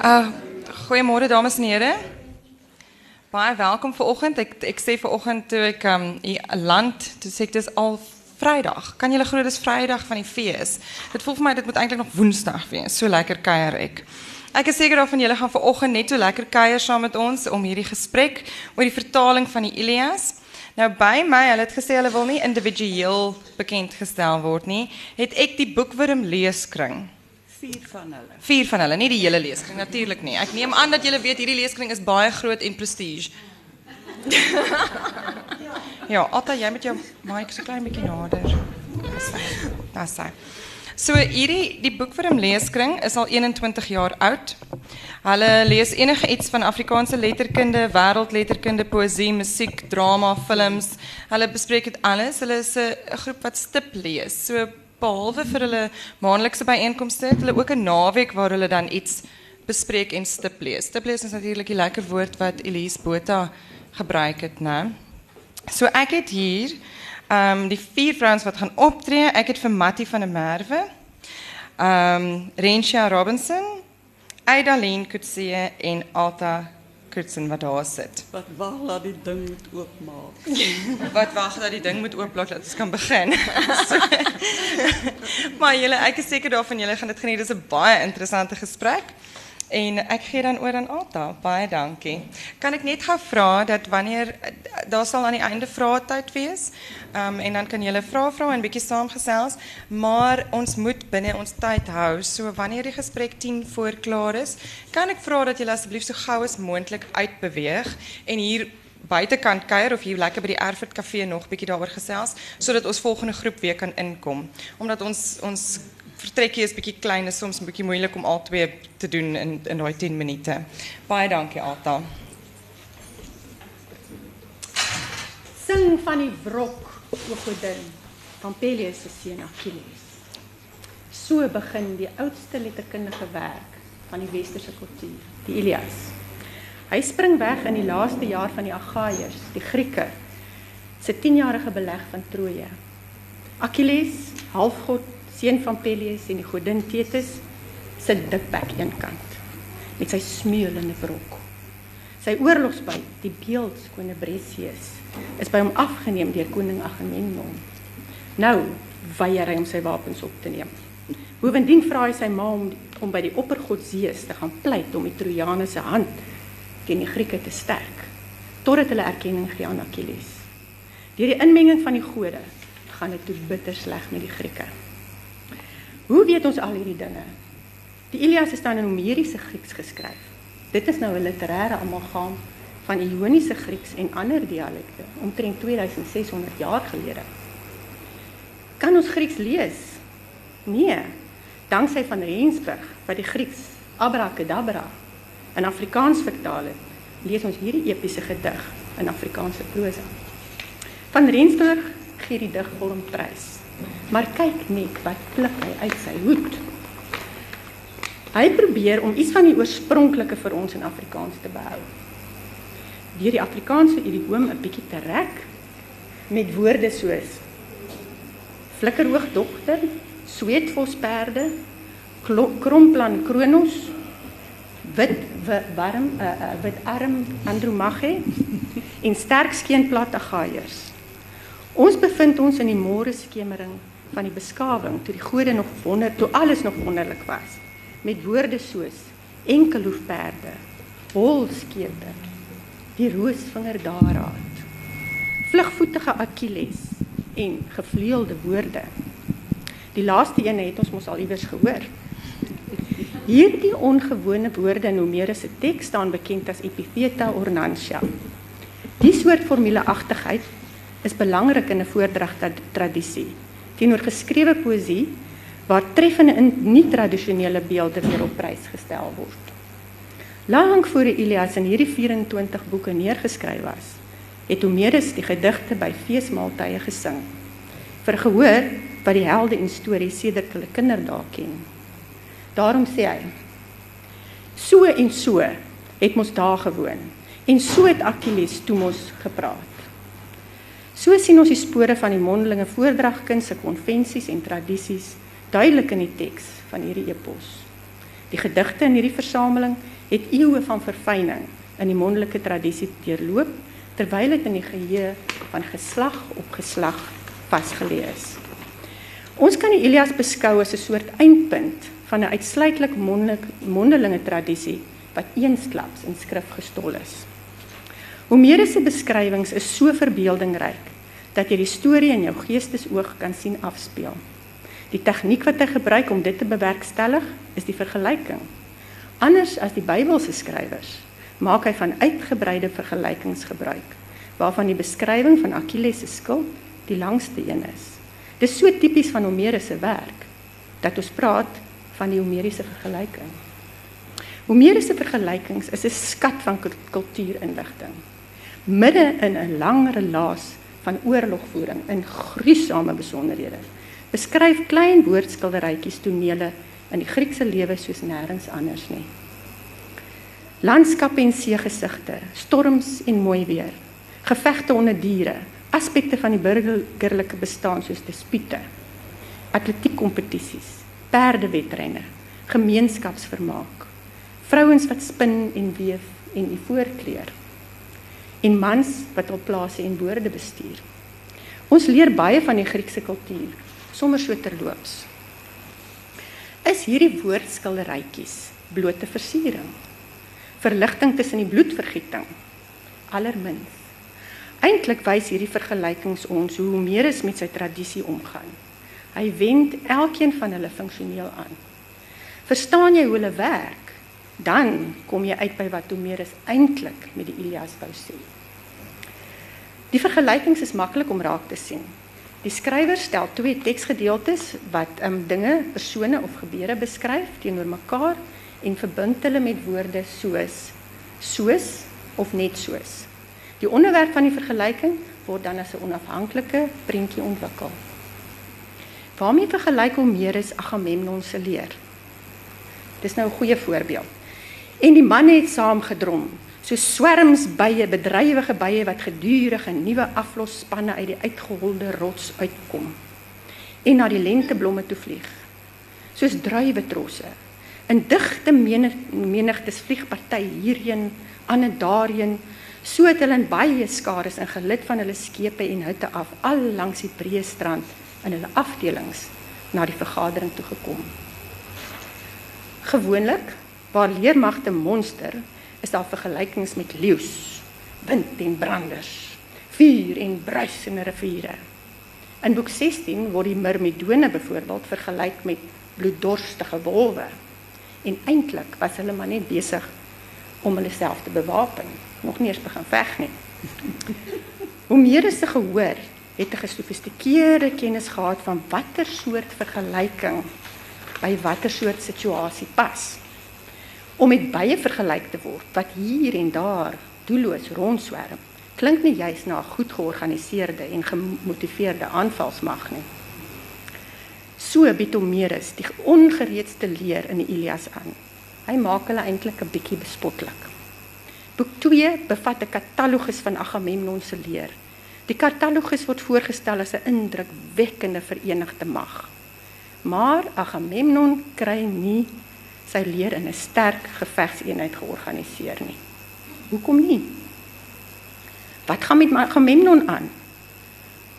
Uh goeiemôre dames en here. Baie welkom vanoggend. Ek ek sê vanoggend toe ek um hier land, toe sê ek dis al Vrydag. Kan julle glo dis Vrydag van die fees? Dit voel vir my dit moet eintlik nog Woensdag wees. So lekker kuier ek. Ek is seker daarvan julle gaan vanoggend net so lekker kuier saam met ons om hierdie gesprek oor die vertaling van die Ilias. Nou by my, hulle het gesê hulle wil nie individueel bekend gestel word nie, het ek die boekwurm leeskring. Vier van hulle. Vier van hulle, nie die hele leeskring natuurlik nie. Ek neem aan dat julle weet hierdie leeskring is baie groot en prestige. ja, Atta, jy met jou mic so klein bietjie nader. Dis sy. So hierdie die boekwurm leeskring is al 21 jaar oud. Hulle lees enige iets van Afrikaanse letterkunde, wêreldletterkunde, poësie, musiek, drama, films. Hulle bespreek dit alles. Hulle is 'n groep wat stip lees. So behalwe vir hulle maandelikse byeenkomste het hulle ook 'n naweek waar hulle dan iets bespreek en stip lees. Is natuurlik die lekker woord wat Elise Botha gebruik het, né? So ek het hier um, die vier vrouens wat gaan optree. Ek het vir Mattie van der Merwe, um, Rensha Robinson, Aidalene Kutsie en Alta Kurtsen wat daar sit. Wat wag dat die ding moet oopmaak. wat wag dat die ding moet oopblok dat ons kan begin. so, maar julle, ek is seker daarvan julle gaan dit geniet. Dit is 'n baie interessante gesprek. En ek gee dan oor aan Alta. Baie dankie. Kan ek net gou vra dat wanneer daar sal aan die einde vrae tyd wees, um, en dan kan julle vra vra en 'n bietjie saamgesels, maar ons moet binne ons tyd hou. So wanneer die gesprek 10 voor klaar is, kan ek vra dat julle asseblief so gou as moontlik uitbeweeg en hier buitekant kuier of hier lekker by die Erfurt Kafee nog bietjie daaroor gesels sodat ons volgende groep weer kan inkom. Omdat ons ons vertrekkie is bietjie klein, is soms bietjie moeilik om al twee te doen in in daai 10 minute. Baie dankie Alta. Sing van die wrok, o godin, van Peleus se seun Achilles. So begin die oudste letterkundige werk van die westerse kultuur, die Ilias. Hy spring weg in die laaste jaar van die Agaiërs, die Grieke, se 10-jarige beleg van Troje. Achilles, halfgod seun van Peleus en die godin Thetis sit dikbek eenkant met sy smeulende brok. Sy oorlogsbyt, die beeldskone Brescius, is by hom afgeneem deur koning Agamemnon. Nou weier hy om sy wapens op te neem. Bovendien vra hy sy ma om om by die oppergod Zeus te gaan pleit om die Trojane se hand teen die Grieke te sterk totdat hulle erkenning gee aan Achilles. Deur die inmenging van die gode gaan dit toe bitter sleg met die Grieke. Hoe weet ons al hierdie dinge? Die Ilias is dan in Homeriese Grieks geskryf. Dit is nou 'n literêre amalgam van Ioniese Grieks en ander dialekte omtrent 2600 jaar gelede. Kan ons Grieks lees? Nee. Danksy van Rensburg wat die Grieks Abracadabra in Afrikaans vertaal het, lees ons hierdie epiese gedig in Afrikaanse prosa. Van Rensburg gee die dig vol prys. Maar kyk net wat pluk hy uit sy hoed. Hy probeer om iets van die oorspronklike vir ons in Afrikaans te behou. Deur die Afrikaanse idioom 'n bietjie te rek met woorde soos flikkerhoogdogter, sweetvosperde, kromplan kronos, wit warm 'n uh, uh, wit arm andromaghe en sterk skeenplat agaiers. Ons bevind ons in die môre skemering van die beskawing toe die gode nog wonder toe alles nog wonderlik was met woorde soos enkelhoefperde, holskete, die roosvinger daaraat, vlugvoetige Achilles en gevleuelde woorde. Die laaste een het ons mos al iewers gehoor. Hierdie ongewone woorde in Homerus se teks staan bekend as epitheta ornantia. Die soort formuleagtigheid is belangrik in 'n voordragtradisie teenoor geskrewe poësie waar treffende en nie-tradisionele beelde weer op prys gestel word. Lank voor die Ilias in hierdie 24 boeke neergeskryf was, het Homerus die gedigte by feesmaaltye gesing vir gehoor wat die helde en stories sedert hulle kinderdae ken. Daarom sê hy: So en so het mos daar gewoon en so het Achilles toe mos gepraat. So sien ons die spore van die mondelinge voordragkuns se konvensies en tradisies duidelik in die teks van hierdie epos. Die gedigte in hierdie versameling het eeue van verfyning in die mondelike tradisie deurloop terwyl dit in die geheue van geslag op geslag vasgelê is. Ons kan die Ilias beskou as 'n soort eindpunt van 'n uitsluitlik mondelinge tradisie wat eensklaps in skrif gestol is. Homerus se beskrywings is so verbeeldingryk dat jy die storie in jou geestesoog kan sien afspeel. Die tegniek wat hy gebruik om dit te bewerkstellig, is die vergelyking. Anders as die Bybelse skrywers, maak hy van uitgebreide vergelykings gebruik, waarvan die beskrywing van Achilles se skild die langste een is. Dit is so tipies van Homerus se werk dat ons praat van die Homeriese vergelyking. Homerus se vergelykings is 'n skat van kultuurinligting. Midde in 'n lang relaas van oorlogvoering in gruisame besonderhede beskryf klein woordskilderytjies tonele in die Griekse lewe soos nêrens anders nie. Landskappe en seegesigte, storms en mooi weer, gevegte onder diere, aspekte van die burgerlike bestaan soos dispute, atletiekkompetisies, perdewedrenne, gemeenskapsvermaak, vrouens wat spin en weef en ivoorkleur en mans wat op plase en woorde bestuur. Ons leer baie van die Griekse kultuur sommer so terloops. Is hierdie woordskilderytjies blote versiering? Verligting tussen die bloedvergieting? Allermins. Eintlik wys hierdie vergelykings ons hoe Homerus met sy tradisie omgaan. Hy wend elkeen van hulle funksioneel aan. Verstaan jy hoe hulle werk? Dan kom jy uit by wat Homerus eintlik met die Ilias wou sê. Die vergelykings is maklik om raak te sien. Die skrywer stel twee teksgedeeltes wat um, dinge, persone of gebeure beskryf teenoor mekaar en verbind hulle met woorde soos soos of net soos. Die onderwerp van die vergelyking word dan as 'n onafhanklike prentjie ontwikkel. Waarmee vergelyk Homerus Agamemnon se leer? Dis nou 'n goeie voorbeeld. En die manne het saam gedrom, so swerms bye, bedrywige bye wat gedurig 'n nuwe aflosspanne uit die uitgeholde rots uitkom en na die lenteblomme toe vlieg. Soos druiwetrosse. In digte menigtes vlieg party hierheen, ander daarheen, so het hulle in baie skares in gelid van hulle skepe en hutte af al langs die breë strand in hulle afdelings na die vergadering toe gekom. Gewoonlik waar leermagte monster is daar vergelykings met leeu's, wind en branders, vuur en bruisende riviere. In boek 16 word die Myrmidone byvoorbeeld vergelyk met bloeddorstige wolwe. En eintlik was hulle maar net besig om hulle self te bewapen, nog nie eens begin veg nie. Hoe meer is se gehoor het 'n gesofistikeerde kennis gehad van watter soort vergelyking by watter soort situasie pas om met baie vergelyk te word wat hier en daar doelloos rondswerm klink nie juis na 'n goed georganiseerde en gemotiveerde aanvalsmag nie. So bied Homerus die ongereedste leer in die Ilias aan. Hy maak hulle eintlik 'n bietjie bespotlik. Boek 2 bevat 'n katalogus van Agamemnon se leer. Die katalogus word voorgestel as 'n indrukwekkende verenigde mag. Maar Agamemnon kry nie sy leer in 'n sterk gevegseenheid georganiseer nie. Hoekom nie? Wat gaan met Agamemnon aan?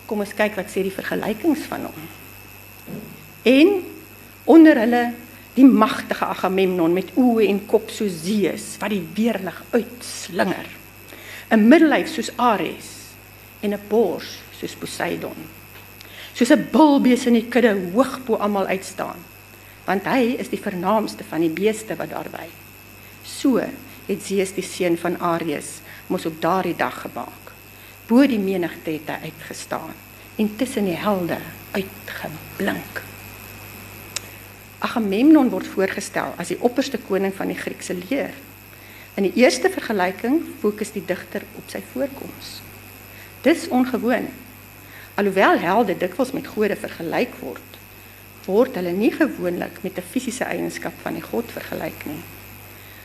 Kom ons kyk wat sê die vergelykings van hom. En onder hulle die magtige Agamemnon met oë en kop soos Zeus wat die weerlig uitslinger. 'n Middellyf soos Ares en 'n bors soos Poseidon. Soos 'n bulbees in die kudde hoog bo almal uitstaan want hy is die vernaamste van die beeste wat daar by. So het Zeus die seun van Ares mos op daardie dag gemaak. Bo die menigte het hy uitgestaan en tussen die helde uitgeblink. Agamemnon word voorgestel as die opperste koning van die Griekse leer. In die eerste vergelyking fokus die digter op sy voorkoms. Dis ongewoon. Alhoewel helde dikwels met gode vergelyk word, word hulle nie gewoonlik met 'n fisiese eienskap van die god vergelyk nie.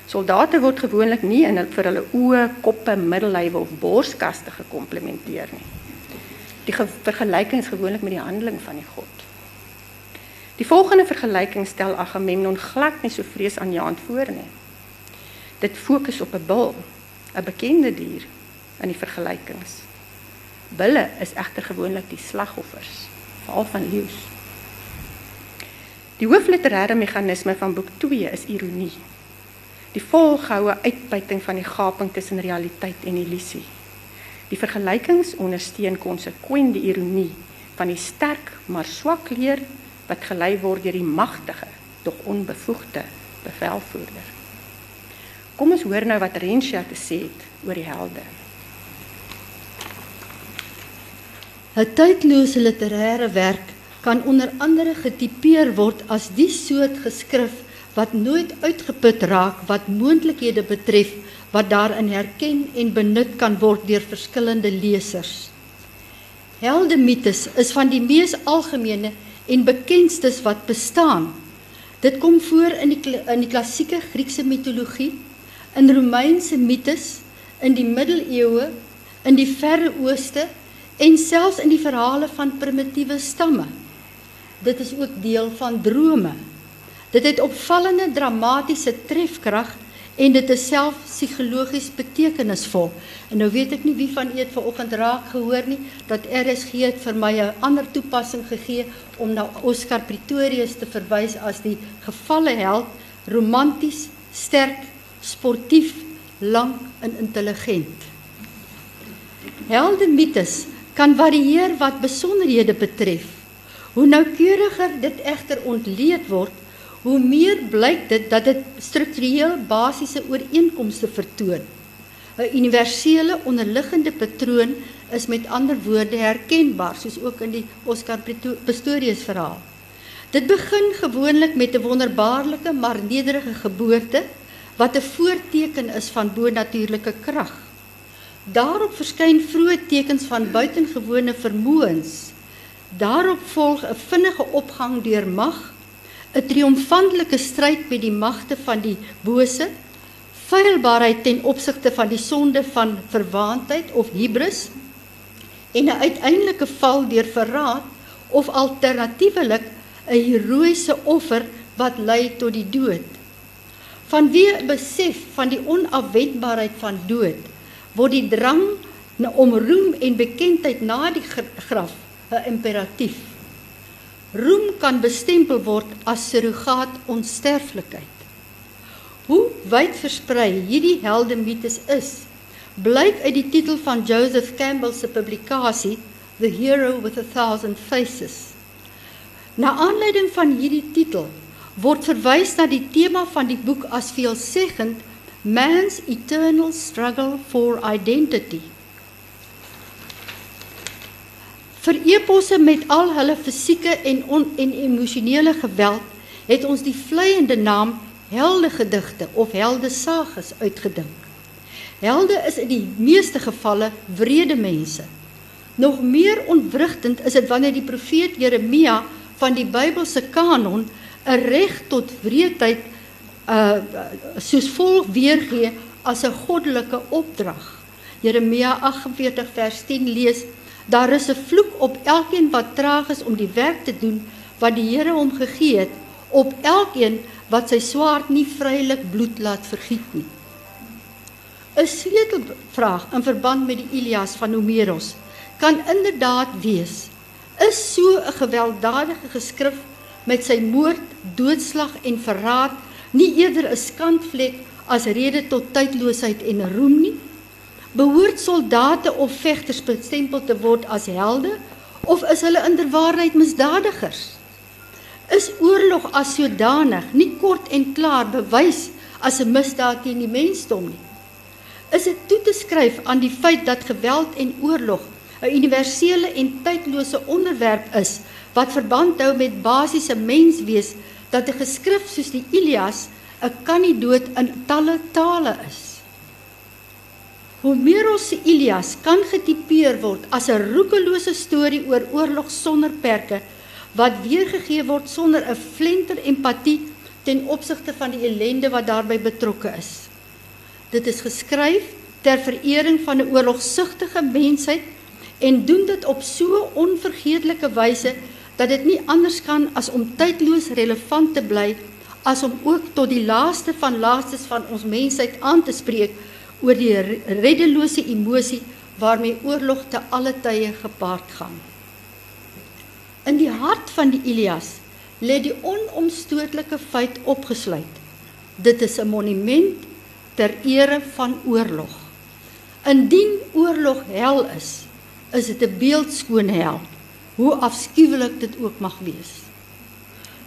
Soldate word gewoonlik nie in vir hulle oë, koppe, middellywe of borskaste gekomplementeer nie. Die vergelyking is gewoonlik met die handeling van die god. Die volgende vergelyking stel Agamemnon glad nie so vreesaanjaend voor nie. Dit fokus op 'n bul, 'n bekende dier in die vergelykings. Bulle is egter gewoonlik die slagoffers, veral van leeu's. Die hoofliterêre meganisme van boek 2 is ironie. Die volgehoue uitbuiting van die gaping tussen realiteit en illusie. Die vergelykings ondersteun konsekwent die ironie van die sterk maar swak leer wat gelei word deur die magtige tog onbevoegde bevelvoerder. Kom ons hoor nou wat Rensha te sê het oor die helde. 'n Tydlose literêre werk kan onder andere getipeer word as die soort geskrif wat nooit uitgeput raak wat moontlikhede betref wat daarin herken en benut kan word deur verskillende lesers. Heldemites is van die mees algemene en bekendstes wat bestaan. Dit kom voor in die in die klassieke Griekse mitologie, in Romeinse mites, in die middeleeue, in die verre ooste en selfs in die verhale van primitiewe stamme. Dit is ook deel van drome. Dit het opvallende dramatiese trefkrag en dit is self psigologies betekenisvol. En nou weet ek nie wie van u het vanoggend raak gehoor nie dat RSG het vir my 'n ander toepassing gegee om na Oscar Pretorius te verwys as die gevalle held, romanties, sterk, sportief, lank en intelligent. Heldemites kan varieer wat besonderhede betref. Hoe noukeuriger dit egter ontleed word, hoe meer blyk dit dat dit struktureel basiese ooreenkomste vertoon. 'n Universele onderliggende patroon is met ander woorde herkenbaar, soos ook in die Oscar Pistorius verhaal. Dit begin gewoonlik met 'n wonderbaarlike maar nederige geboorte wat 'n voorteken is van bonatuurlike krag. Daarop verskyn vroeë tekens van buitengewone vermoëns. Daarop volg 'n vinnige opgang deur mag 'n triomfantelike stryd met die magte van die bose, feilbaarheid ten opsigte van die sonde van verwaandheid of hubris en 'n uiteindelike val deur verraad of alternatiefelik 'n heroïese offer wat lei tot die dood. Vanweë besef van die onafwendbaarheid van dood, word die drang om roem en bekendheid na die graf 'n imperatief. Roem kan bestempel word as surrogaat onsterflikheid. Hoe wyd versprei hierdie heldemites is, blyk uit die titel van Joseph Campbell se publikasie The Hero with a Thousand Faces. Na aanleiding van hierdie titel word verwys na die tema van die boek as veelzeggend Man's Eternal Struggle for Identity. Vir eposse met al hulle fisieke en on, en emosionele geweld het ons die vleiende naam heldegedigte of heldesages uitgedink. Helde is in die meeste gevalle wrede mense. Nog meer ontwrigtend is dit wanneer die profeet Jeremia van die Bybelse kanon 'n reg tot wreedheid uh soos volg weergee as 'n goddelike opdrag. Jeremia 48 vers 10 lees Daar is 'n vloek op elkeen wat traag is om die werk te doen wat die Here hom gegee het, op elkeen wat sy swaard nie vrylik bloed laat vergiet nie. 'n Sleutelvraag in verband met die Ilias van Homeros kan inderdaad wees: Is so 'n gewelddadige geskrif met sy moord, doodslag en verraad nie eerder 'n skandvlek as rede tot tydloosheid en roem nie? Behoort soldate of vegters bestempel te word as helde of is hulle inderwaarheid misdadigers? Is oorlog as sodanig nie kort en klaar bewys as 'n misdaad teen die mensdom nie? Is dit toe te skryf aan die feit dat geweld en oorlog 'n universele en tydlose onderwerp is wat verband hou met basiese menswees dat 'n geskrif soos die Ilias 'n kandidaat in talle tale is? Homeros se Ilias kan getipeer word as 'n roekelose storie oor oorlog sonder perke wat weergegee word sonder 'n flenter empatie ten opsigte van die ellende wat daarbey betrokke is. Dit is geskryf ter verering van 'n oorlogsugtige mensheid en doen dit op so onvergeetlike wyse dat dit nie anders kan as om tydloos relevant te bly as om ook tot die laaste van laastes van ons mensheid aan te spreek oor die reddelose emosie waarmee oorlog te alle tye gepaard gaan. In die hart van die Ilias lê die onomstotelike feit opgesluit. Dit is 'n monument ter ere van oorlog. Indien oorlog hel is, is dit 'n beeldskoon hel, hoe afskuwelik dit ook mag wees.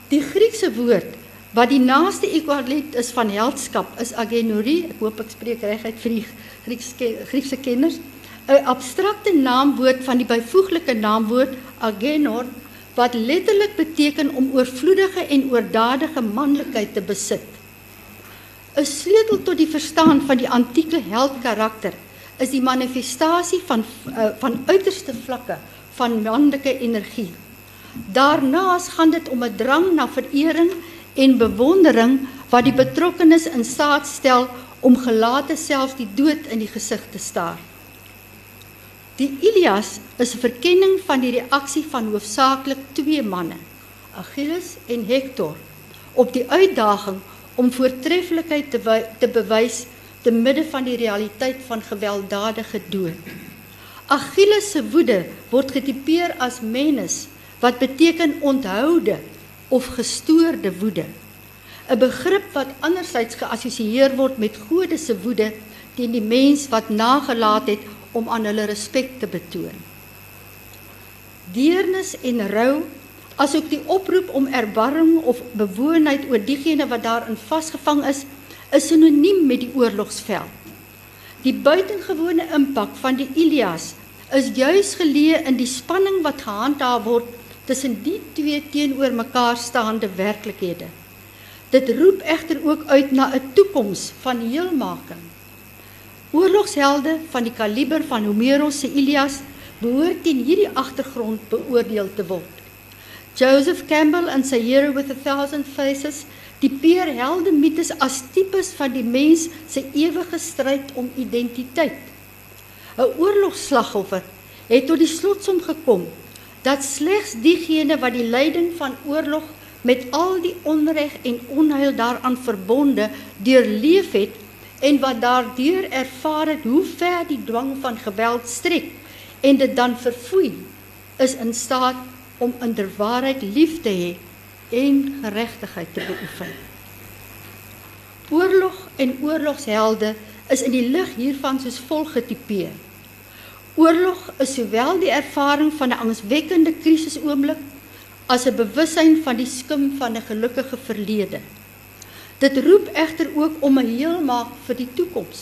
Die Griekse woord wat die naaste ekwivalent is van heldskap is agenorie. Ek hoop ek spreek reguit vir die Griekse kenners. 'n Abstrakte naamwoord van die byvoeglike naamwoord agenor wat letterlik beteken om oorvloedige en oordadige manlikheid te besit. 'n Sleutel tot die verstaan van die antieke heldkarakter is die manifestasie van uh, van uiterste vlakke van manlike energie. Daarnaas gaan dit om 'n drang na verering en bewondering wat die betrokkenes in staat stel om gelate selfs die dood in die gesig te staar. Die Ilias is 'n verkenning van die reaksie van hoofsaaklik twee manne, Achilles en Hector, op die uitdaging om voortreffelikheid te, te bewys te midde van die realiteit van gewelddadige dood. Achilles se woede word getipeer as menes wat beteken onthoude of gestoorde woede. 'n Begrip wat andersins geassosieer word met gode se woede teen die mens wat nagelaat het om aan hulle respek te betoon. Deernis en rou, asook die oproep om erbarming of bewoonheid oor diegene wat daarin vasgevang is, is sinoniem met die oorlogsveld. Die buitengewone impak van die Ilias is juis geleë in die spanning wat gehandhaaf word tussen die twee teenoor mekaar staande werklikhede. Dit roep egter ook uit na 'n toekoms van heelmaking. Oorlogshelde van die kaliber van Homerus se Ilias behoort in hierdie agtergrond beoordeel te word. Joseph Campbell in sy Hero with a Thousand Faces tipeer helde mites as tipes van die mens se ewige stryd om identiteit. 'n Oorlogslagoffer het tot die slotsom gekom dat slegs diegene wat die lyding van oorlog met al die onreg en onheil daaraan verbonde deurleef het en wat daardeur ervaar het hoe ver die dwang van geweld strek en dit dan verfoei is in staat om inderwaarheid lief te hê en geregtigheid te beoefen. Oorlog en oorlogshelde is in die lig hiervan soos volg getipeer. Oorlog is sowel die ervaring van 'n angswekkende krisisoomblik as 'n bewussyn van die skim van 'n gelukkige verlede. Dit roep egter ook om 'n heelmaak vir die toekoms.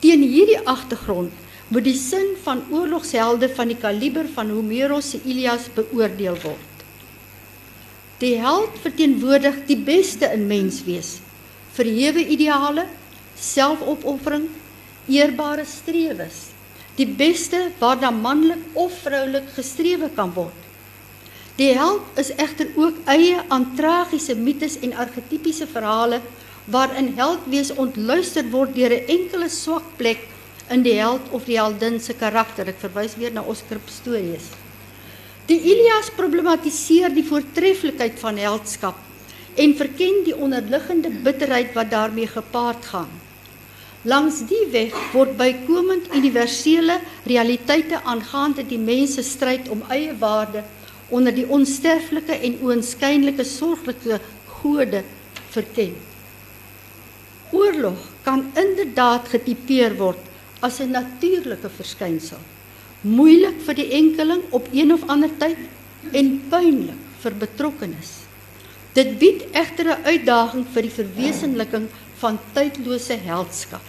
Teen hierdie agtergrond moet die sin van oorlogshelde van die kaliber van Homerus se Ilias beoordeel word. Die held verteenwoordig die beste in menswees, verhewe ideale, selfopoffering, eerbare strewes die beste waarna manlik of vroulik gestrewe kan word. Die held is egter ook eie aan tragiese mites en argetipiese verhale waarin held wees ontluister word deur 'n enkele swak plek in die held of die heldin se karakter. Ek verwys weer na Oskar Pistorius. Die Ilias problematiseer die voortreffelikheid van heldskap en verken die onderliggende bitterheid wat daarmee gepaard gaan. Langs die weg word bykomend universele realiteite aangaande die mens se stryd om eie waarde onder die onsterflike en oënskynlike sorglike gode verken. Oorlog kan inderdaad getipeer word as 'n natuurlike verskynsel. Moeilik vir die enkeling op een of ander tyd en pynlik vir betrokkenes. Dit bied egter 'n uitdaging vir die verwesenliking van tydlose heldskap.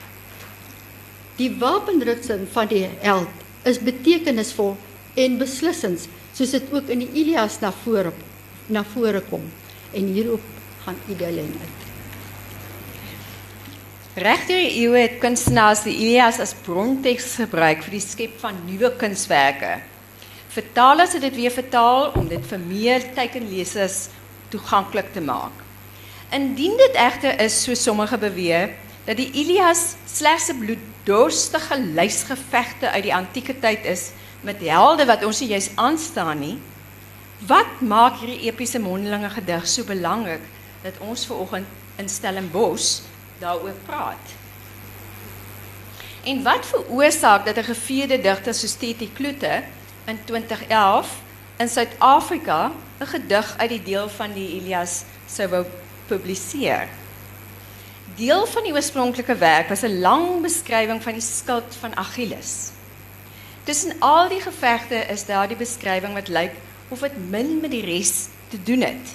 Die wapenrusting van die held is betekenisvol en beslissend, soos dit ook in die Ilias na vore na vore kom. En hierop gaan Idelen uit. Regter eeue het kunstenaars die Ilias as bronteks gebruik vir die skep van nuwe kunswerke. Vertalers het dit weer vertaal om dit vir meer teikenlesers toeganklik te maak. Indien dit egter is so sommige beweer dat die Ilias slegs 'n bloeddorstige lysgevegte uit die antieke tyd is met helde wat ons nie juis aanstaan nie, Wat maak hierdie epiese mondelinge gedig so belangrik dat ons ver oggend in Stellenbosch daaroor praat? En wat veroorsaak dat 'n gevierde digter soos Titi Kloete in 2011 in Suid-Afrika 'n gedig uit die deel van die Ilias sou wou publiseer? Deel van die oorspronklike werk was 'n lang beskrywing van die skuld van Achilles. Tussen al die gevegte is daar die beskrywing wat lyk of dit min met die res te doen het.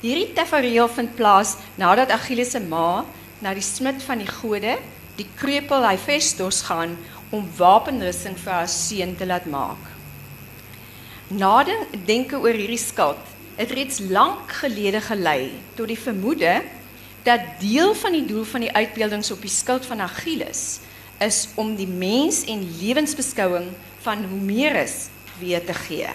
Hierdie tafereel vind plaas nadat Achilles se ma na die smid van die gode die kreupel Hephaestus gaan om wapenrusting vir haar seun te laat maak. Nadenke oor hierdie skuld het reeds lank gelede gelei tot die vermoede dat deel van die doel van die uitbeeldings op die skild van Achilles is om die mens en lewensbeskouing van Homerus weer te gee.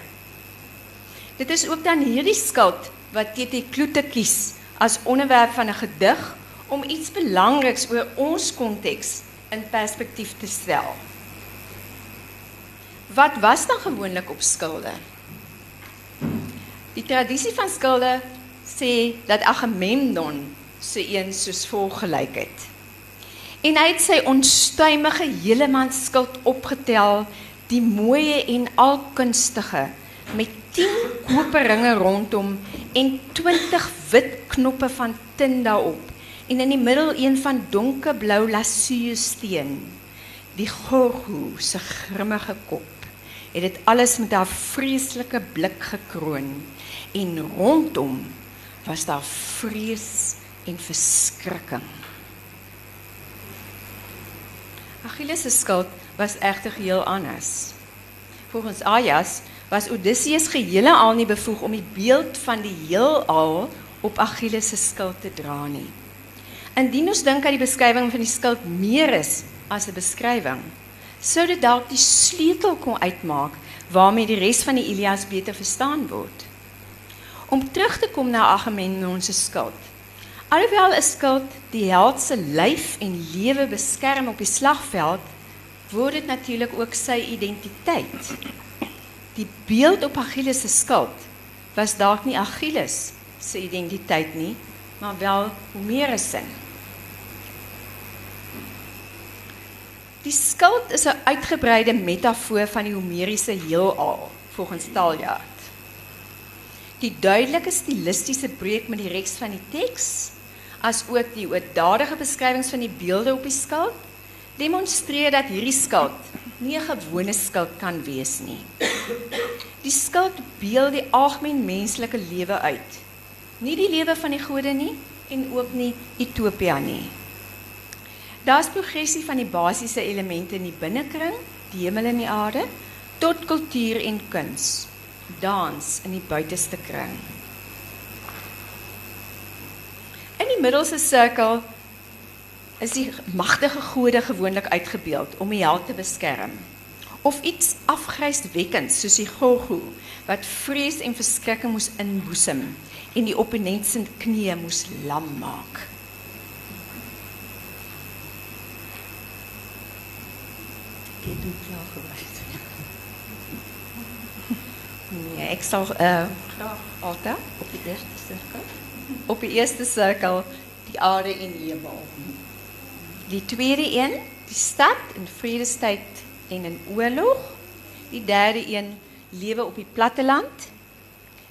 Dit is ook dan hierdie skild wat TT Kloete kies as onderwerp van 'n gedig om iets belangriks oor ons konteks in perspektief te stel. Wat was dan gewoonlik op skilde? Die tradisie van skilde sê dat Agamemnon se een soos volg gelyk het. En hy het sy onstuimige hele man skild opgetel, die mooie en alkunstige met 10 koperringe rondom en 20 wit knoppe van tin daarop en in die middel een van donkerblou lasuursteen. Die gorgo se grimmige kop het dit alles met haar vreeslike blik gekroon en rondom was daar vrees en verskrikking. Achilles se skuld was egter geheel anders. Volgens Aias was Odysseus geheel al nie bevoeg om die beeld van die heelal op Achilles se skuld te dra nie. Indien ons dink aan die beskrywing van die skuld meer is as 'n beskrywing, sou dit dalk die sleutel kon uitmaak waarmee die res van die Ilias beter verstaan word. Om terug te kom na Agamemnon se skuld. Alhoewel 'n skuld die held se lyf en lewe beskerm op die slagveld, word dit natuurlik ook sy identiteit. Die beeld op Achilles se skuld was dalk nie Achilles se identiteit nie, maar wel Homerus se. Die skuld is 'n uitgebreide metafoor van die Homeriese heelal, volgens Taljaard. Die duidelike stilistiese breek met die res van die teks, as ook die oordadige beskrywings van die beelde op die skuld, demonstreer dat hierdie skuld nie 'n gewone skuld kan nie. Die skuld beeld die algemeen menslike lewe uit. Nie die lewe van die gode nie en ook nie Utopia nie. Daar's progressie van die basiese elemente in die binnekring, die hemel en die aarde, tot kultuur en kuns, dans in die buiteste kring. In die middelste sirkel is die magtige gode gewoonlik uitgebeeld om die held te beskerm of iets afgryswekkends soos die Gorgo wat vrees en verskrikking moes inboesem en die opponent se knieë moes lam maak. Jy het klaar gewys. Nee, ek sal uh graag Alta Op die eerste sirkel. op die eerste sirkel die aarde en hemel. Die tweede een, die stad in vredestyd en in oorlog. Die derde een, lewe op die platteland.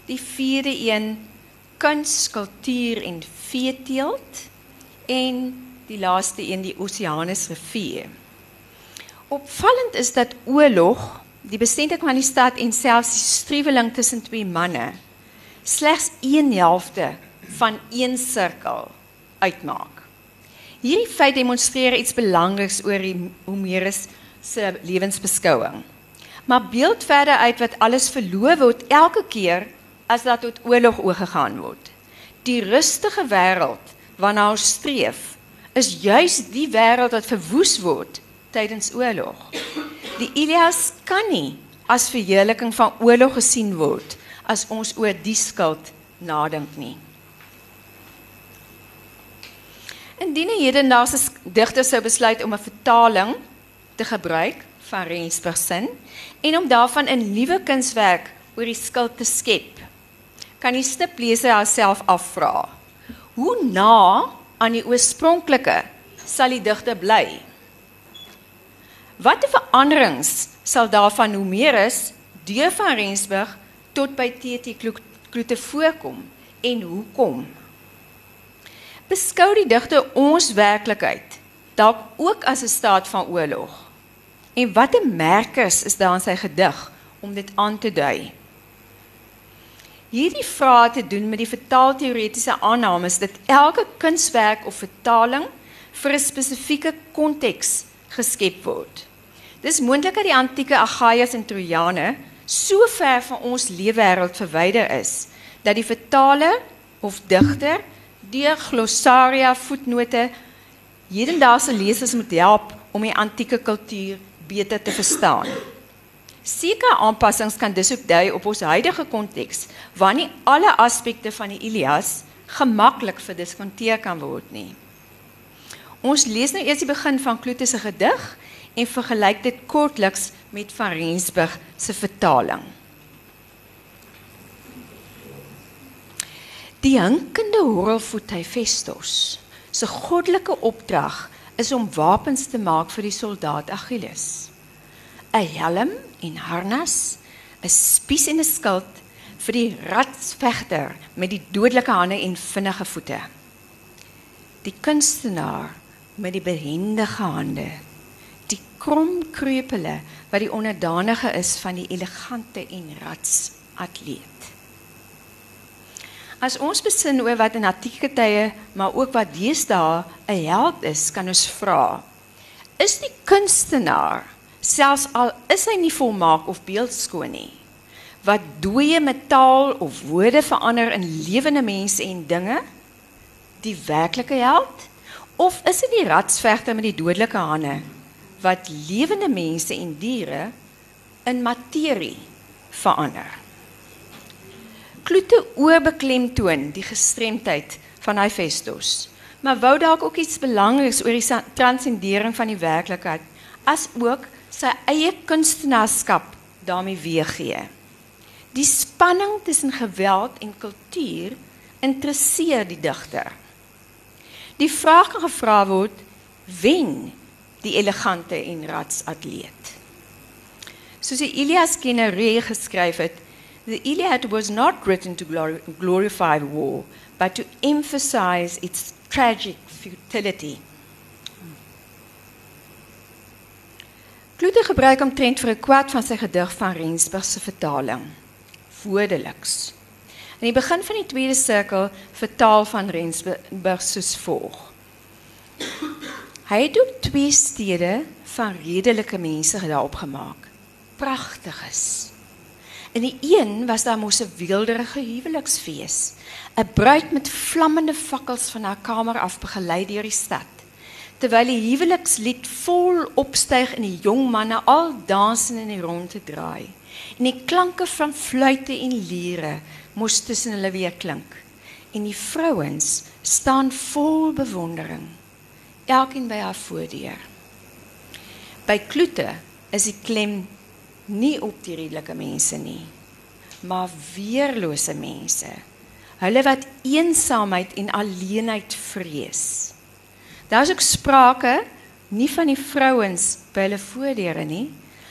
Die vierde een, kuns, kultuur en veeteelt en die laaste een die Oseanus rivier. Opvallend is dat oorlog, die bestending van die stad en selfs die streweling tussen twee manne slegs 1 helfte van een sirkel uitmaak. Hierdie feit demonstreer iets belangriks oor die Homerus se lewensbeskouing. Maar beeld verder uit wat alles verloof word elke keer as dat tot oorlog oorgegaan word. Die rustige wêreld waarna ons streef, is juis die wêreld wat verwoes word tydens oorlog. Die Ilias kan nie as verheerliking van oorlog gesien word as ons oor die skuld nadink nie. Indien 'n hedendaagse digter sou besluit om 'n vertaling te gebruik van Rensburg sin en om daarvan 'n nuwe kunswerk oor die skuld te skep, kan die stipleser haarself afvra: Hoe na aan die oorspronklike sal die digter bly? Watter veranderings sal daarvan Homerus deur van Rensburg tot by TT Kloete voorkom en hoekom? Beskou die digter ons werklikheid dalk ook as 'n staat van oorlog? En watter merkers is daar in sy gedig om dit aan te dui? Hierdie vrae te doen met die vertaalteoretiese aannames dat elke kunswerk of vertaling vir 'n spesifieke konteks geskep word. Dis moontlik dat die antieke Agaias en Trojane so ver van ons leefwêreld verwyder is dat die vertaler of digter deur glossaria voetnote hedendaagse lesers moet help om die antieke kultuur beter te verstaan. Sekere aanpassings kan dus ook dui op ons huidige konteks waar nie alle aspekte van die Ilias gemaklik verdiskonteer kan word nie. Ons lees nou eers die begin van Kloete se gedig en vergelyk dit kortliks met van Rensburg se vertaling. Die hinkende horrelvoet Hephaestus se goddelike opdrag is om wapens te maak vir die soldaat Achilles. 'n Helm en harnas, 'n spies en 'n skild vir die ratsvegter met die dodelike hande en vinnige voete. Die kunstenaar met die behendige hande, die kromkrepele wat die onderdanige is van die elegante en ratsatleet. As ons besin oor wat in antieke tye, maar ook wat deesdae 'n held is, kan ons vra: Is die kunstenaar, selfs al is hy nie volmaak of beeldskoon nie, wat dooie metaal of woorde verander in lewende mense en dinge, die werklike held? Of is dit die ratsvegter met die dodelike hande wat lewende mense en diere in materie verander? Kloete oorbeklemtoon die gestremdheid van Hephaestus, maar wou dalk ook iets belangriks oor die transcendering van die werklikheid as ook sy eie kunstenaarskap daarmee weergee. Die spanning tussen geweld en kultuur interesseer die digter. Die vraag kan gevra word: wen die elegante en ratsatleet? Soos die Ilias Kenneree geskryf het, The Iliad was not written to glorify war, but to emphasize its tragic futility. Kloete gebruik omtrent vir 'n kwart van sy gedig van Rensburg se vertaling. Woordeliks. In die begin van die tweede sirkel vertaal van Rensburg soos volg. Hy het ook twee stede van redelike mense daarop gemaak. Pragtiges. In die een was daar mos 'n weelderige huweliksfees. 'n Bruid met vlammende fakkels van haar kamer af begelei deur die stad. Terwyl die huwelikslied vol opstyg en die jong manne al dansend in die ronde draai. En die klanke van fluitte en liere mos tussen hulle weer klink. En die vrouens staan vol bewondering. Elkeen by haar voordeur. By Kloete is die klem nie op die redelike mense nie, maar weerlose mense. Hulle wat eensaamheid en alleenheid vrees. Daar's ook sprake nie van die vrouens by hulle voordeure nie,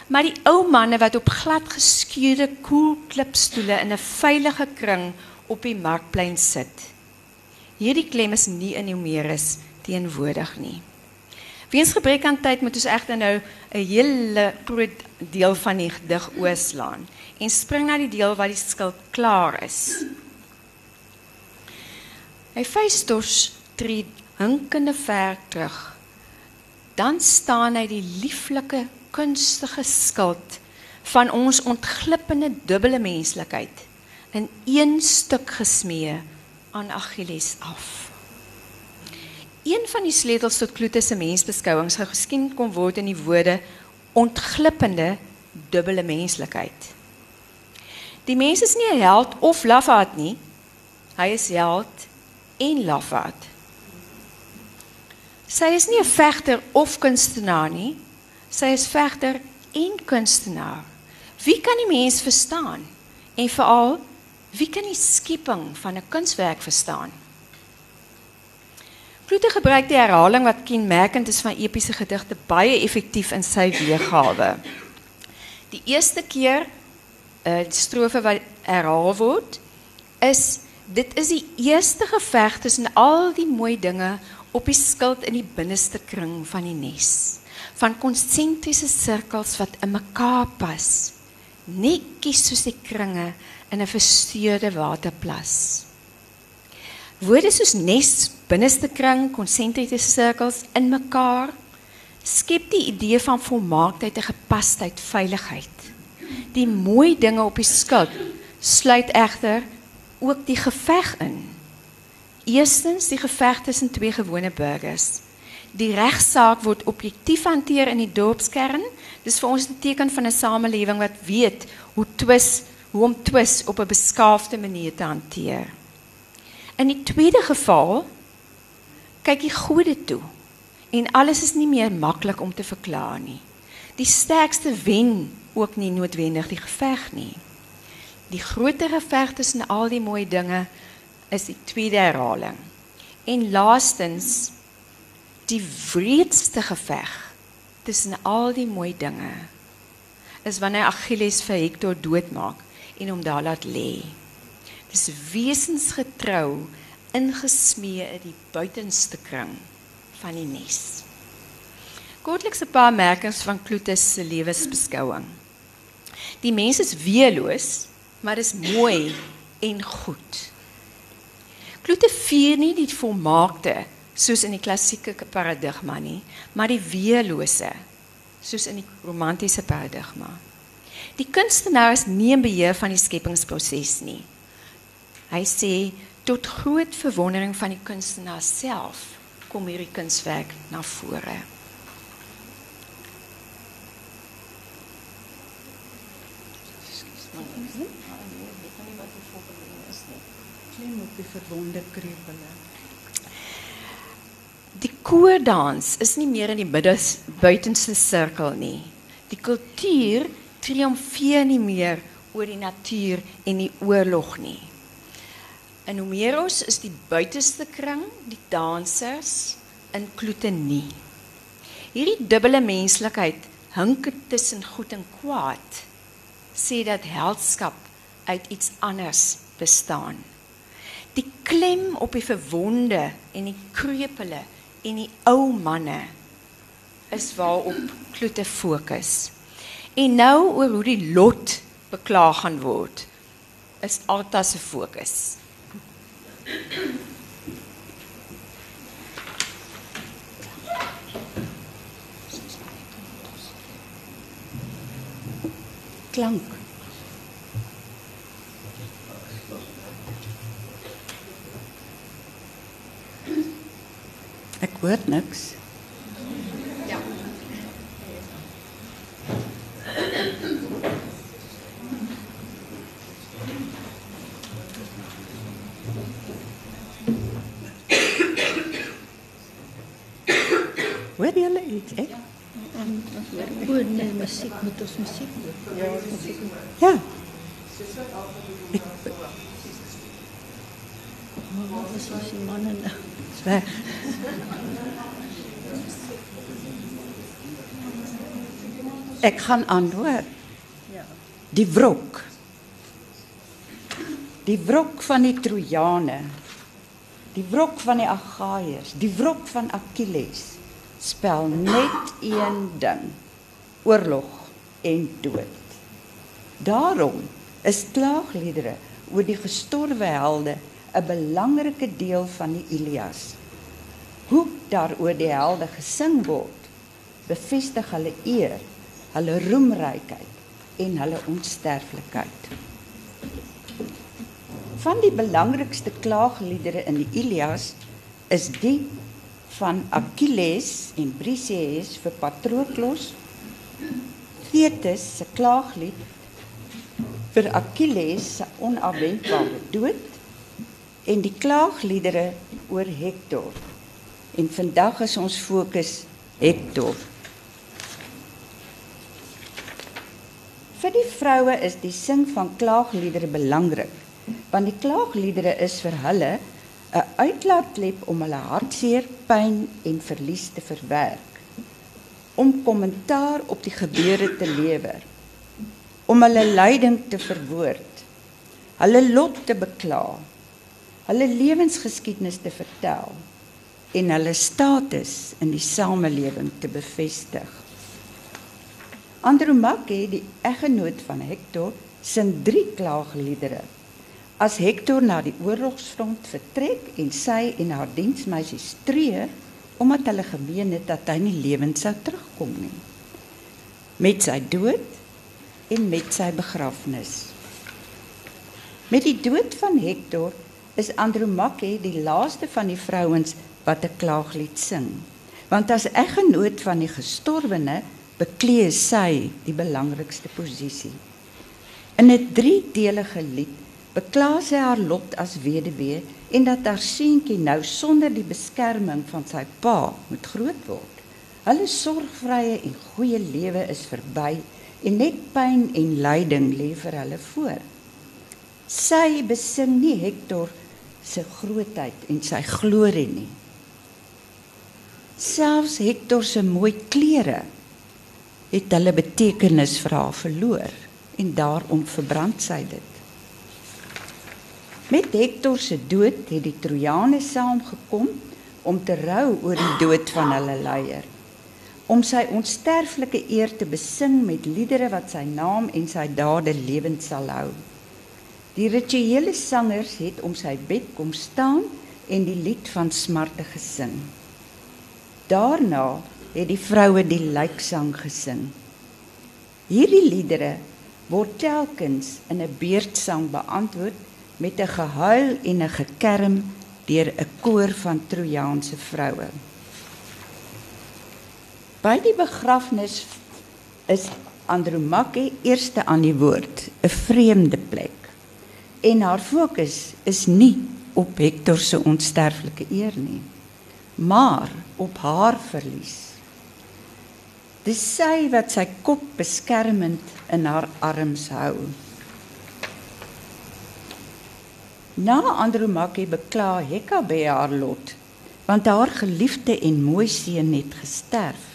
maar die ou manne wat op glad geskuurde koelklipstoele in 'n veilige kring op die markplein sit. Hierdie klem is nie in Homerus teenwoordig nie. Weens gebrek aan tyd moet ons egter nou 'n hele groot deel van die gedig oorslaan en spring na die deel waar die skuld klaar is. Hy Festus tree hinkende ver terug. Dan staan hy die lieflike kunstige skuld van ons ontglippende dubbele menslikheid in een stuk gesmee aan Achilles af. Een van die sleutels tot Kloete se mensbeskouing sou geskien kon word in die woorde ontglippende dubbele menslikheid. Die mens is nie 'n held of lafaard nie. Hy is held en lafaard. Sy is nie 'n vegter of kunstenaar nie. Sy is vegter en kunstenaar. Wie kan die mens verstaan? En veral, wie kan die skepping van 'n kunswerk verstaan? Kloete gebruik die herhaling wat kenmerkend is van epiese gedigte baie effektief in sy weergawe. Die eerste keer uh, strofe wat herhaal word is dit is die eerste geveg tussen al die mooi dinge op die skild in die binneste kring van die nes van konsentriese sirkels wat in mekaar pas netjies soos die kringe in 'n versteurde waterplas woorde soos nes binneste kring konsentriese sirkels in mekaar skep die idee van volmaaktheid en gepasheid veiligheid die mooi dinge op die skild sluit egter ook die geveg in. Eerstens die geveg tussen twee gewone burgers. Die regsaak word objektief hanteer in die dorpskern. Dis vir ons 'n teken van 'n samelewing wat weet hoe twis, hoe om twis op 'n beskaafde manier te hanteer. In die tweede geval kyk die gode toe en alles is nie meer maklik om te verklaar nie. Die sterkste wen ook nie noodwendig die geveg nie. Die groter geveg tussen al die mooi dinge is die tweede herhaling. En laastens die wreedste geveg tussen al die mooi dinge is wanneer Achilles vir Hector doodmaak en hom daar laat lê. Dis wesensgetrou ingesmee in die buitenste kring van die nes. Kortliks 'n paar merkings van Kloetus se lewensbeskouing. Die mens is weerloos maar is mooi en goed. Klote vier nie die volmaakte soos in die klassieke paradigma nie, maar die weerlose soos in die romantiese paradigma. Die kunstenaar is nie in beheer van die skepingsproses nie. Hy sê tot groot verwondering van die kunstenaar self kom hierdie kunswerk na vore. klem op die verwonde krepele. Die koordans is nie meer in die middes buitenste sirkel nie. Die kultuur triomfeer nie meer oor die natuur en die oorlog nie. In Homeros is die buitenste kring die dansers in kloete nie. Hierdie dubbele menslikheid hink tussen goed en kwaad sê dat heldskap uit iets anders bestaan die klem op die verwonde en die krepele en die ou manne is waarop Kloete fokus. En nou oor hoe die lot beklaag gaan word is Alta se fokus. Klank. Ek hoor niks. Ja. Hoor julle iets? Ek? Oor nee, musiek met ons musiek. Ja. Ek Wat is die manne is weg. Ek gaan antwoord. Ja. Die wrok. Die wrok van die Trojane. Die wrok van die Agaiërs, die wrok van Achilles spel net een ding: oorlog en dood. Daarom is klaagliedere oor die gestorwe helde 'n belangrike deel van die Ilias. Hoe daaroor die helde gesing word, bevestig hulle eer, hulle roemrykheid en hulle onsterflikheid. Van die belangrikste klaagliedere in die Ilias is die van Achilles en Briseis vir Patroklos, Thetis se klaaglied vir Achilles se onafwendbare dood en die klaagliedere oor Hector. En vandag is ons fokus Hector. Vir die vroue is die sing van klaagliedere belangrik, want die klaagliedere is vir hulle 'n uitlaatklep om hulle hartseer, pyn en verlies te verwerk, om kommentaar op die gebeure te lewer, om hulle lyding te verwoord, hulle lot te bekla, hulle lewensgeskiedenis te vertel en hulle status in die samelewing te bevestig. Andromache, die eggenoot van Hector, sing drie klaagliedere. As Hector na die oorlogsfront vertrek en sy en haar diensmeisies tree omdat hulle gemeen het dat hy nie lewend sou terugkom nie. Met sy dood en met sy begrafnis. Met die dood van Hector is Andromache die laaste van die vrouens wat 'n klaaglied sing. Want as eggenoot van die gestorwene beklee sy die belangrikste posisie. In 'n driedelige lied bekla sy haar lot as weduwee en dat haar seentjie nou sonder die beskerming van sy pa moet groot word. Hulle sorgvrye en goeie lewe is verby en net pyn en lyding lê vir hulle voor. Sy besing nie Hector se grootheid en sy glorie nie. Selfs Hector se mooi klere het hulle betekenis vir haar verloor en daarom verbrand sy dit. Met Hector se dood het die Trojane saamgekom om te rou oor die dood van hulle leier. Om sy onsterflike eer te besing met liedere wat sy naam en sy dade lewend sal hou. Die rituele sangers het om sy bed kom staan en die lied van smarte gesing. Daarna het die vroue die lijksang gesing. Hierdie liedere word telkens in 'n beurtsang beantwoord met 'n gehuil en 'n gekerm deur 'n koor van Trojaanse vroue. By die begrafnis is Andromache eerste aan die woord, 'n vreemde plek. En haar fokus is nie op Hector se onsterflike eer nie, maar op haar verlies. Dis sy wat sy kop beskermend in haar arms hou. Na Andromache bekla Hekabe haar lot, want haar geliefde en mooi seun het gesterf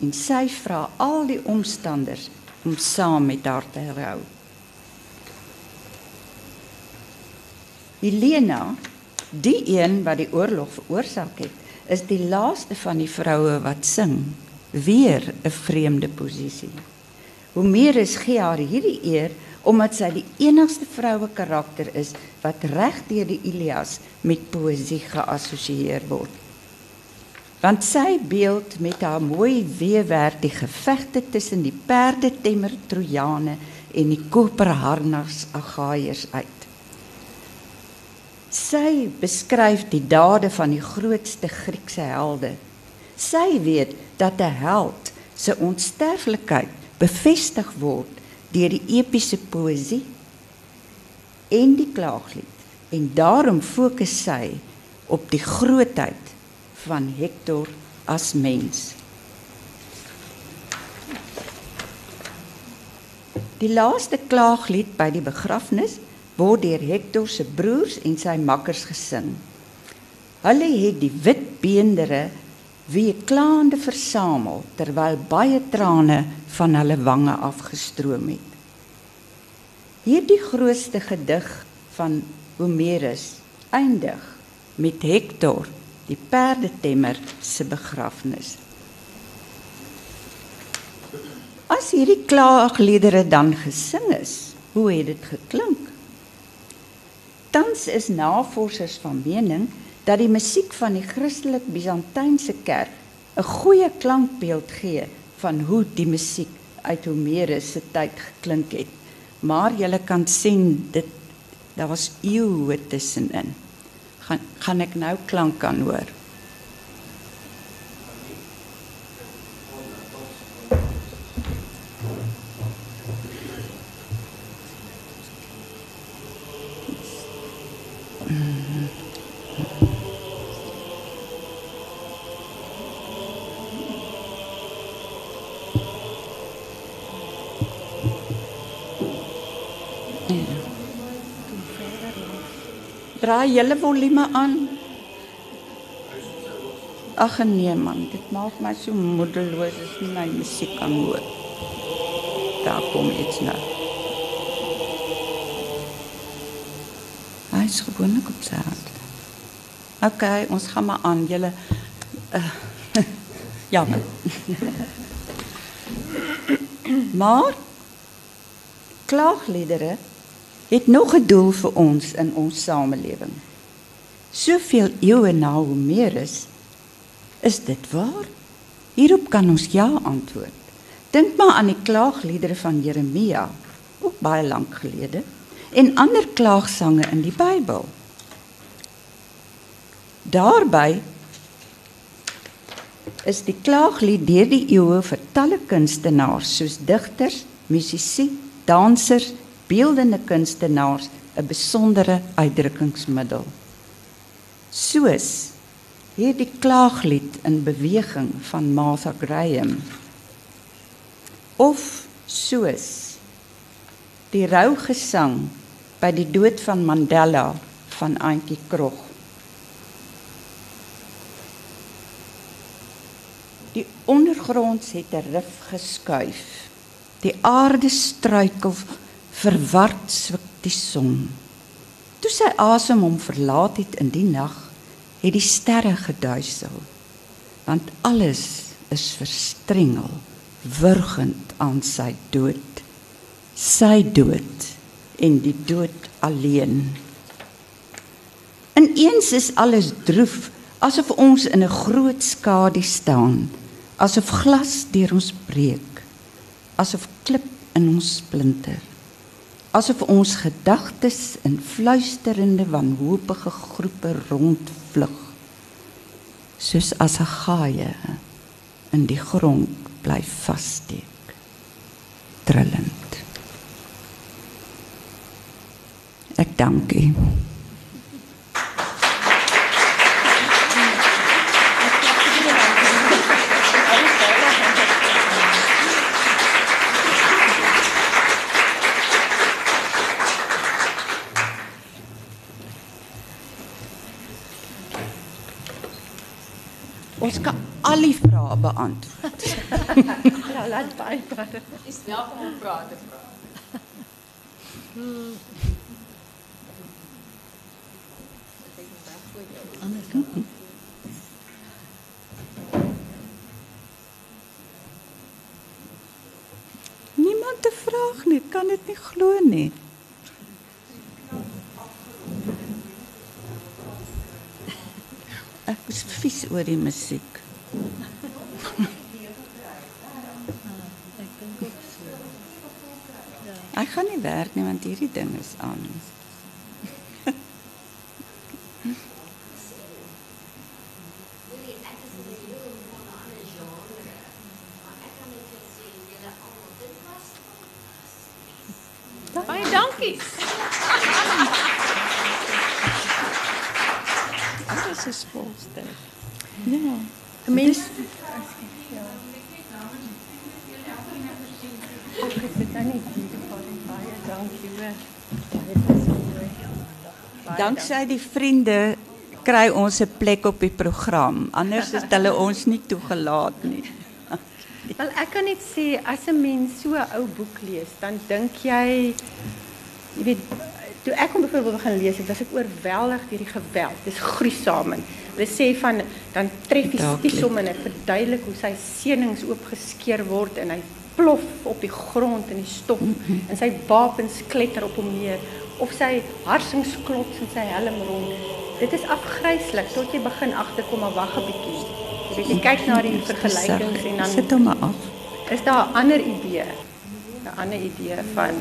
en sy vra al die omstanders om saam met haar te rou. Helena, die een wat die oorlog veroorsaak het, is die laaste van die vroue wat sing weer 'n vreemde posisie. Homerus gee haar hierdie eer omdat sy die enigste vroue karakter is wat reg deur die Ilias met poësie geassosieer word. Want sy beeld met haar mooi weewerk die gevegte tussen die perdetemmer Trojane en die koperharnas Agaiërs uit. Sy beskryf die dade van die grootste Griekse helde Sy weet dat 'n held se onsterflikheid bevestig word deur die epiese poësie en die klaaglied en daarom fokus sy op die grootheid van Hector as mens. Die laaste klaaglied by die begrafnis word deur Hector se broers en sy makkers gesing. Hulle het die wit beendere wie klaande versamel terwyl baie trane van hulle wange afgestroom het. Hierdie grootste gedig van Homerus eindig met Hector, die perdetemmer se begrafnis. As hierdie klaagliedere dan gesing is, hoe het dit geklink? Tans is navorsers van mening dat die musiek van die Christelik Byzantynse kerk 'n goeie klankbeeld gee van hoe die musiek uit Homerus se tyd geklink het. Maar jy kan sien dit daar was eeue tussenin. Gaan gaan ek nou klank kan hoor. Draai julle volume aan. Ag nee man, dit maak my so moedeloos as nie my musiek kan hoor. Daar kom iets nou. Hy is gewoonlik op sy hand. OK, ons gaan maar aan. Julle uh, jammer. maar klaagliedere het nog 'n doel vir ons in ons samelewing. Soveel eeue na Homerus is dit waar? Hierop kan ons ja antwoord. Dink maar aan die klaagliedere van Jeremia, ook baie lank gelede, en ander klaagsange in die Bybel. Daarby is die klaaglied deur die eeue vir talle kunstenaars soos digters, musisië, dansers, beeldende kunstenaars 'n besondere uitdrukkingsmiddel. Soos hierdie klaaglied in beweging van Martha Graham of soos die rougesang by die dood van Mandela van Auntie Krog. Die ondergronds het 'n rif geskuif. Die aarde struikel verward swik die son. Toe sy asem hom verlaat het in die nag, het die sterre geduisel. Want alles is verstrengel, wurgend aan sy dood. Sy dood en die dood alleen. Ineens is alles droef, asof ons in 'n groot skadu staan, asof glas deur ons breek, asof klip in ons splinter asof ons gedagtes in fluisterende wanhoopige groepe rondvlug soos as 'n gaaie in die grond bly vassteek trillend ek dank u Ons kan al die vrae beantwoord. Ja, laat baie praat. Dis welkom om praat te vra. Niemand te vraag nie, kan dit nie glo nie. Vies oor die musiek. Ek gaan nie werk nie want hierdie ding is aan. Baie dankie. Alles is volste. Ja. Mens Ag, ek sit nou nie hier baie dankie hoor. Dit is so mooi. Danksy die vriende kry ons 'n plek op die program. Anders het hulle ons nie toegelaat nie. Wel ek kan net sê as 'n mens so 'n ou boek lees, dan dink jy jy weet toe ek hom byvoorbeeld begin lees het, was ek oorweldig deur die geweld. Dis gruisam. Hulle sê van dan tref die spies hom en dit verduidelik hoe sy seunings oopgeskeur word en hy plof op die grond in die stof en sy wapens kletter op hom neer of sy harsings in sy helm rond. Dit is afgryslik tot jy begin agterkom maar wag 'n bietjie. Jy weet jy kyk na die vergelykings en dan sit hom maar af. is daar 'n ander idee. 'n Ander idee van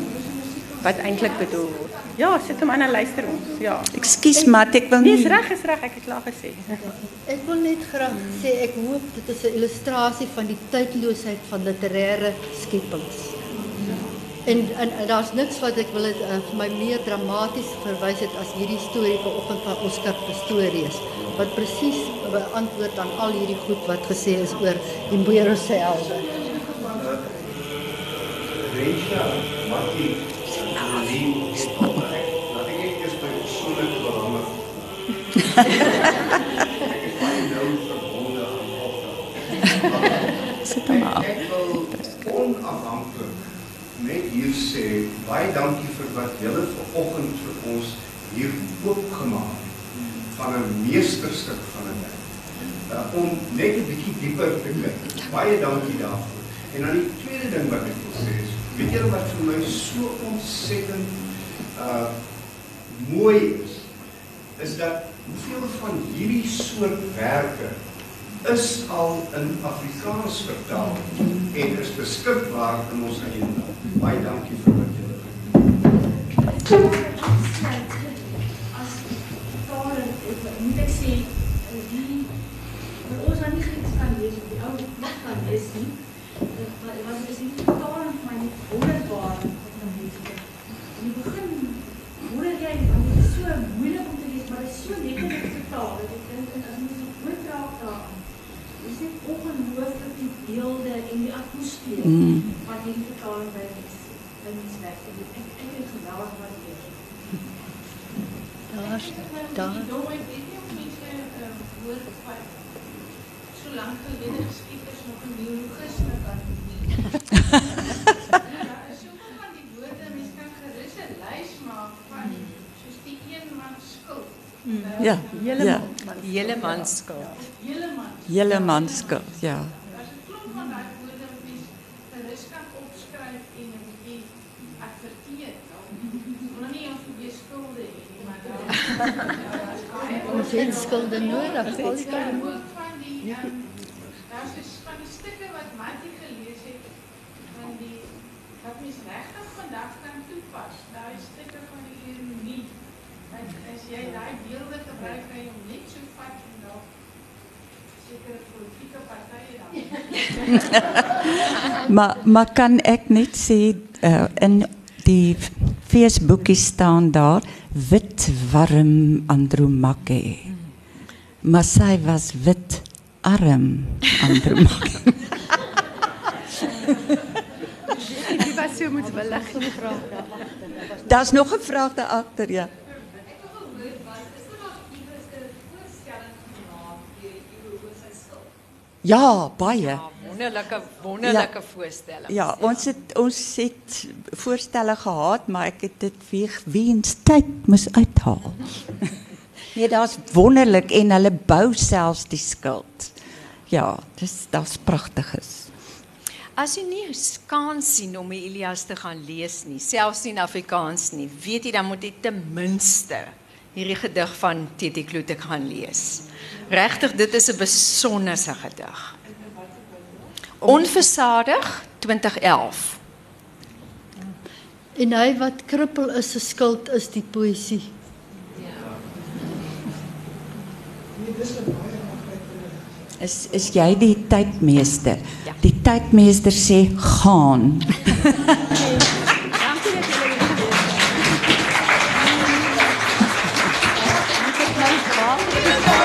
wat eintlik bedoel word. Ja, sit hom aan en luister ons. Ja. Ekskuus Mat, ek wil Nee, nie is reg, is reg, ek het klaar gesê. Ek wil net graag sê ek hoop dit is 'n illustrasie van die tydloosheid van literêre skepings. En en, en daar's niks wat ek wil het uh, vir my meer dramaties verwys het as hierdie storie vanoggend van Oscar Pistorius wat presies beantwoord aan al hierdie goed wat gesê is oor die Boere se helde. Eh, Reisha, Mati, Nadine, dat ek net eers by persoonlike belange. Ek is baie nou verbonde aan Oscar. Sit hom af. Onafhanklik net hier sê baie dankie vir wat julle vanoggend vir ons hier oopgemaak het van 'n meesterstuk van 'n ding. Uh, om net 'n bietjie dieper te kyk. Baie dankie daarvoor. En dan die tweede ding wat ek wil sê is, weet julle wat vir my so ontsettend uh mooi is, is dat hoeveel van hierdie soortwerke is al in Afrikaans vertaal en is beskikbaar in ons eie taal. Baie dankie vir wat julle doen. as sê die Grieks kan die ou wat nie wat wat is die vertaling van my wonderbaar wat nou lees ek in die begin wonder jy want dit is so moeilik om te lees maar dit is so lekker om te vertaal dat ek dink en as mens op goed raak daaraan is dit ongelooflik die beelde en die atmosfeer Mm. wat hierdie vertaling by mens by mens werk en ek ek het dit geweldig waardeer Daar's daar. Dom, ek weet nie of mense uh, hoor wat so lank gelede geskied is nog 'n neologisme kan doen. ja, soveel van die woorde, mens kan gerus 'n lys maak van soos die een man skuld. Ja. Ja. Hele man skuld. Hele ja. Daar's 'n klomp van daai woorde wat mens gerus kan opskryf en 'n bietjie adverteer. Nou, nie of jy skulde het nie, maar daar Ons het skulde nodig. Al die Ja, kan ook van die um, daar's dus van die stukke wat Mattie gelees het van die wat mens regtig vandag kan toepas. Daai stukke van die ironie. As jy daai beelde gebruik kan jy Maar maar kan ek net sê uh, in die feesboekie staan daar wit warm Andromache. Maar sy was wit arm Andromache. Die was so moet belig gevra. Daar's nog 'n vraag daar agter, ja. Ja, baie. Ja, wonderlike wonderlike voorstelling. Ja, ons het ons het voorstelle gehad, maar ek het dit weer weens tyd moes uithaal. nee, daar's wonderlik en hulle bou selfs die skild. Ja, dis daar's pragtiges. As jy nie kans sien om die Elias te gaan lees nie, selfs nie in Afrikaans nie, weet jy dan moet jy ten minste hierdie gedig van Titi Kloete gaan lees. Regtig, dit is 'n besonderse gedig. Onversadig 2011. En hy wat krippel is se skuld is die poësie. Is is jy die tydmeester? Ja. Die tydmeester sê gaan.